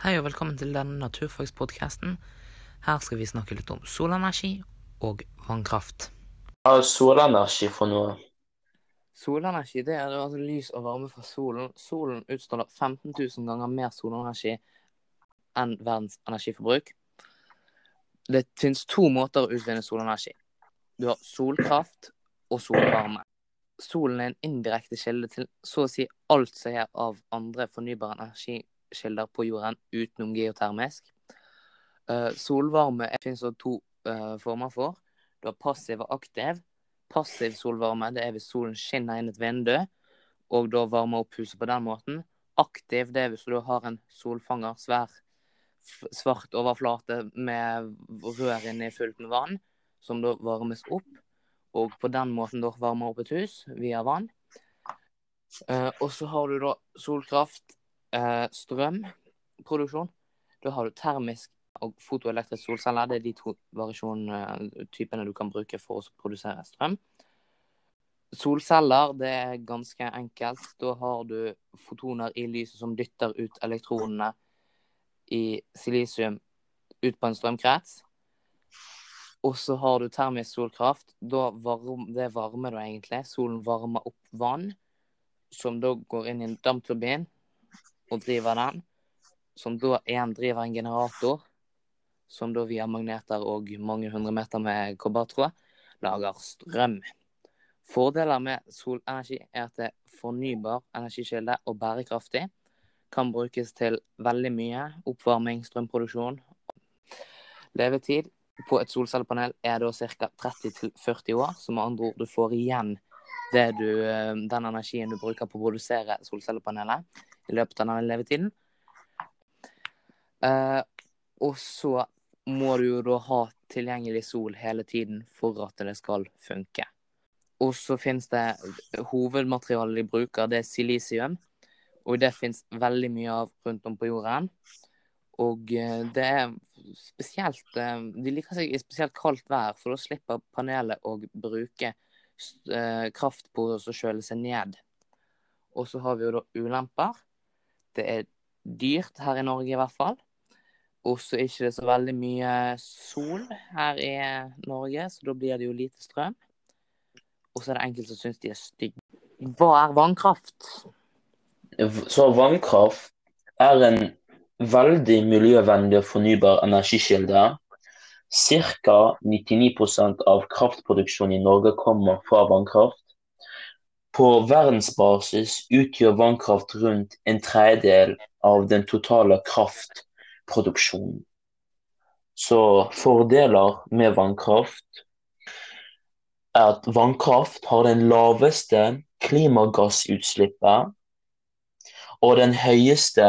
Hei og velkommen til denne naturfagspodkasten. Her skal vi snakke litt om solenergi og vannkraft. Hva er solenergi for noe? Solenergi det er altså lys og varme fra solen. Solen utstråler 15 000 ganger mer solenergi enn verdens energiforbruk. Det finnes to måter å utvinne solenergi. Du har solkraft og solvarme. Solen er en indirekte kilde til så å si alt som er av andre fornybare energikilder på jorden utenom geotermisk. Uh, solvarme finnes det to uh, former for. Du har passiv og aktiv. Passiv solvarme det er hvis solen skinner inn et vindu, og da varmer opp huset på den måten. Aktiv det er hvis du har en solfanger, svær, svart overflate med rør inni fullt med vann, som da varmes opp og på den måten da varmer opp et hus via vann. Eh, og så har du da solkraft, eh, strømproduksjon. Da har du termisk og fotoelektrisk solceller. Det er de to variasjonstypene du kan bruke for å produsere strøm. Solceller det er ganske enkelt. Da har du fotoner i lyset som dytter ut elektronene i silisium ut på en strømkrets. Og så har du termisk solkraft. Varm, det varmer du egentlig. Solen varmer opp vann, som da går inn i en dampturbin og driver den. Som da igjen driver en generator, som da via magneter og mange hundre meter med kobbertråd lager strøm. Fordeler med solenergi er at det er fornybar energikilde og bærekraftig. Kan brukes til veldig mye. Oppvarming, strømproduksjon. Levetid på et solcellepanel er da ca. 30-40 år. Så med andre ord, du får igjen du, eh, den energien du bruker på å produsere solcellepanelet i løpet av denne levetiden. Eh, og så må du jo da ha tilgjengelig sol hele tiden for at det skal funke. Og så finnes det hovedmaterialet de bruker, det er silisium. Og det finnes veldig mye av rundt om på jorden. Og eh, det er spesielt eh, De liker seg i spesielt kaldt vær, for da slipper panelet å bruke eh, kraft på å kjøle seg ned. Og så har vi jo da ulemper. Det er dyrt her i Norge, i hvert fall. Og så er det ikke så veldig mye sol her i Norge, så da blir det jo lite strøm. Og så er det enkelte som syns de er stygge. Hva er vannkraft? Så vannkraft er en veldig miljøvennlig og fornybar energikilde. Ca. 99 av kraftproduksjonen i Norge kommer fra vannkraft. På verdensbasis utgjør vannkraft rundt en tredjedel av den totale kraftproduksjonen. Så fordeler med vannkraft er at vannkraft har den laveste klimagassutslippet og den høyeste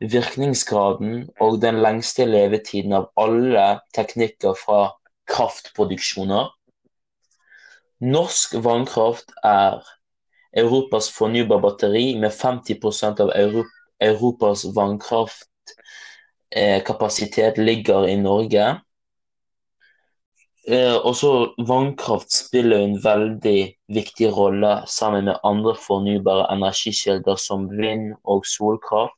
virkningsgraden og den lengste levetiden av alle teknikker fra kraftproduksjoner. Norsk vannkraft er Europas fornybarbatteri med 50% av Europas vannkraftkapasitet ligger i Norge. Eh, også vannkraft spiller en veldig viktig rolle sammen med andre fornybare energikilder som vind og solkraft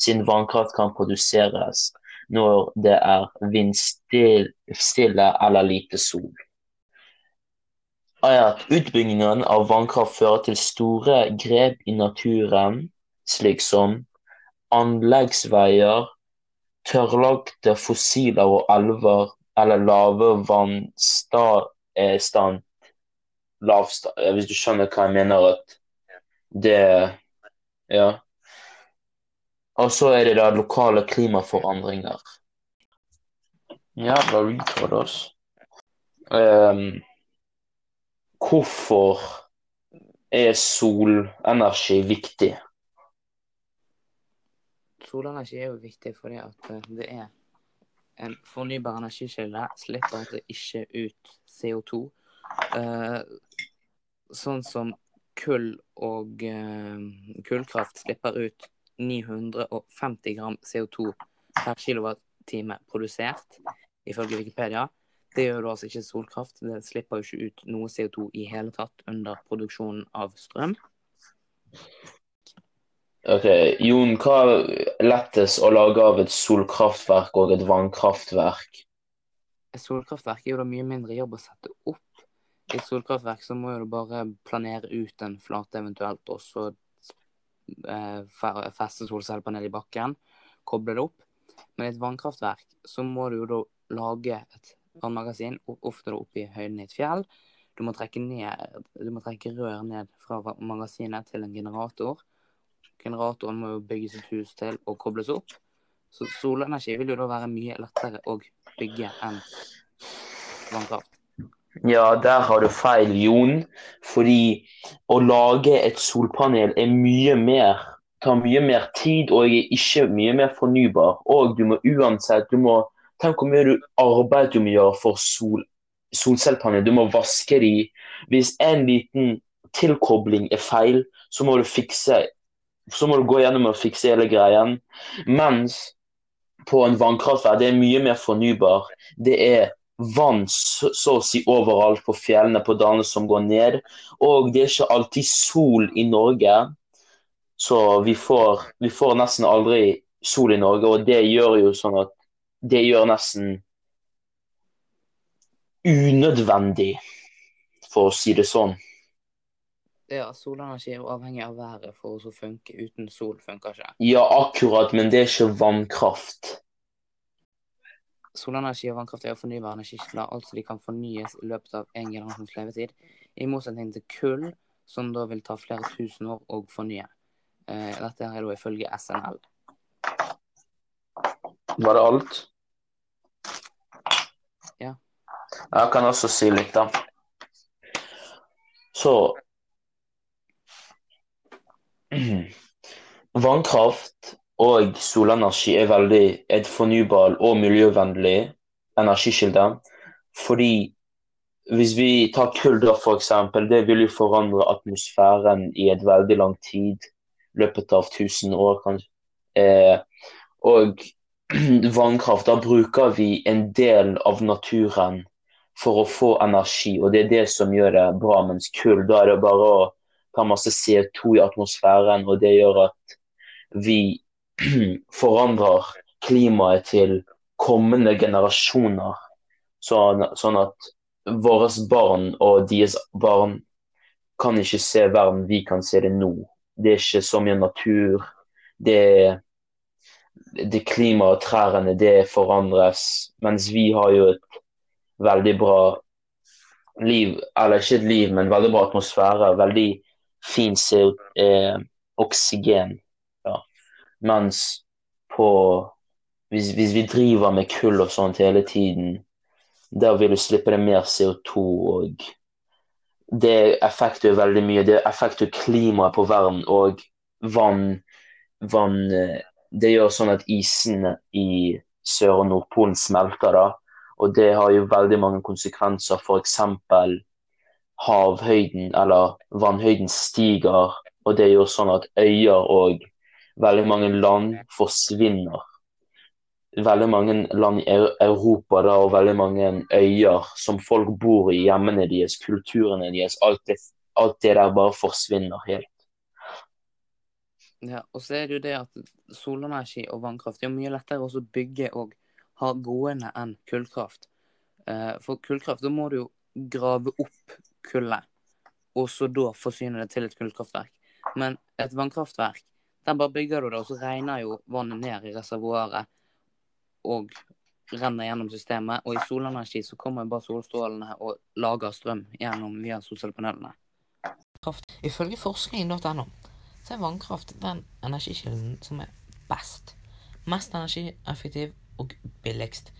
siden vannkraft kan produseres når det er vindstille eller lite sol. At utbyggingen av vannkraft fører til store grep i naturen, slik som anleggsveier, tørrlagte fossiler og elver eller lave vannstand lavstand, Hvis du skjønner hva jeg mener at det Ja. Og så er det da lokale klimaforandringer. Jævla altså. Um, hvorfor er solenergi viktig? Solenergi er jo viktig fordi at eh, det er en fornybar energikilde. Slipper altså ikke ut CO2. Uh, eh, sånn som kull og uh, kullkraft slipper ut 950 gram CO2 per kilowattime produsert, ifølge Wikipedia. Det gjør du altså ikke solkraft. Det slipper jo ikke ut noe CO2 i hele tatt under produksjonen av strøm. Ok, Jon, hva er lettest å lage av et solkraftverk og et vannkraftverk? Et solkraftverk er jo da mye mindre jobb å sette opp. I et solkraftverk så må du bare planere ut en flate eventuelt, og så eh, feste solcellepanel i bakken, koble det opp. Men i et vannkraftverk så må du jo da lage et vannmagasin, o- ofte opp i høyden i et fjell. Du må trekke ned, du må trekke rør ned fra magasinet til en generator. Generatoren må jo bygges et hus til og kobles opp. Så solenergi vil jo da være mye lettere å bygge enn vannkraft. Ja, der har du feil, Jon. Fordi å lage et solpanel er mye mer, tar mye mer tid og er ikke mye mer fornybar. Og du må uansett du må, Tenk hvor mye du, arbeider du må gjøre for sol, solcellepanel. Du må vaske de. Hvis en liten tilkobling er feil, så må du fikse Så må du gå gjennom og fikse hele greien. Mens på en vannkraftverk det er mye mer fornybar. Det er vann så å si overalt på fjellene, på dalene som går ned. Og det er ikke alltid sol i Norge, så vi får, vi får nesten aldri sol i Norge. Og det gjør jo sånn at det gjør nesten unødvendig, for å si det sånn. Ja, solenergi er jo avhengig av været for å funke. Uten sol funker ikke. Ja, akkurat, men det er ikke vannkraft. Solenergi og vannkraft er jo fornybare energikilder, altså de kan fornyes i løpet av en generasjons levetid. I motsetning til kull, som da vil ta flere tusen år å fornye. Eh, dette er da ifølge SNL. Var det alt? Ja. Jeg kan også si litt, da. Så Vannkraft og solenergi er veldig et fornybar og miljøvennlig energikilde. Fordi hvis vi tar kull, da, eksempel, det vil jo forandre atmosfæren i et veldig lang tid. Løpet av 1000 år, kanskje. Eh, og vannkraft, da bruker vi en del av naturen for å få energi, og det er det som gjør det bra. Mens kull, da er det bare å ta masse CO2 i atmosfæren, og det gjør at vi forandrer klimaet til kommende generasjoner. Sånn, sånn at våre barn og deres barn kan ikke se verden vi kan se det nå. Det er ikke så mye natur. Det, det klimaet og trærne, det forandres. Mens vi har jo et veldig bra liv, eller ikke et liv, men veldig bra atmosfære. Veldig fin CO, eh, oksygen. Ja. Mens på hvis, hvis vi driver med kull og sånt hele tiden, da vil du slippe det mer CO2 og det effekter veldig mye. Det effekter klimaet på verden og vann, vann eh, Det gjør sånn at isene i Sør- og Nordpolen smelter, da. Og det har jo veldig mange konsekvenser. F.eks. havhøyden eller vannhøyden stiger, og det gjør sånn at øyer og veldig mange land forsvinner. Veldig mange land i Europa da, og veldig mange øyer som folk bor i, hjemmene deres, kulturene deres, alt det, alt det der bare forsvinner helt. Ja, og så er det jo det at solenergi og vannkraft det er mye lettere å bygge og ha gående enn kullkraft. Eh, For kullkraft, da må du jo grave opp kullet, og så da forsyne det til et kullkraftverk. Men et vannkraftverk, der bare bygger du det, og så regner jo vannet ned i reservoaret og renner gjennom systemet. Og i solenergi så kommer bare solstrålene og lager strøm gjennom via solcellepanelene. Ifølge forskning.no så er vannkraft den energikilden som er best. Mest energieffektiv og billigst.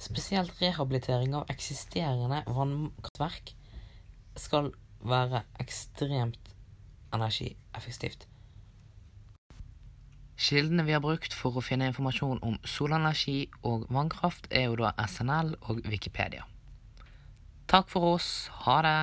Spesielt rehabilitering av eksisterende vannkraftverk skal være ekstremt energieffektivt. Kildene vi har brukt for å finne informasjon om solenergi og vannkraft, er jo da SNL og Wikipedia. Takk for oss. Ha det.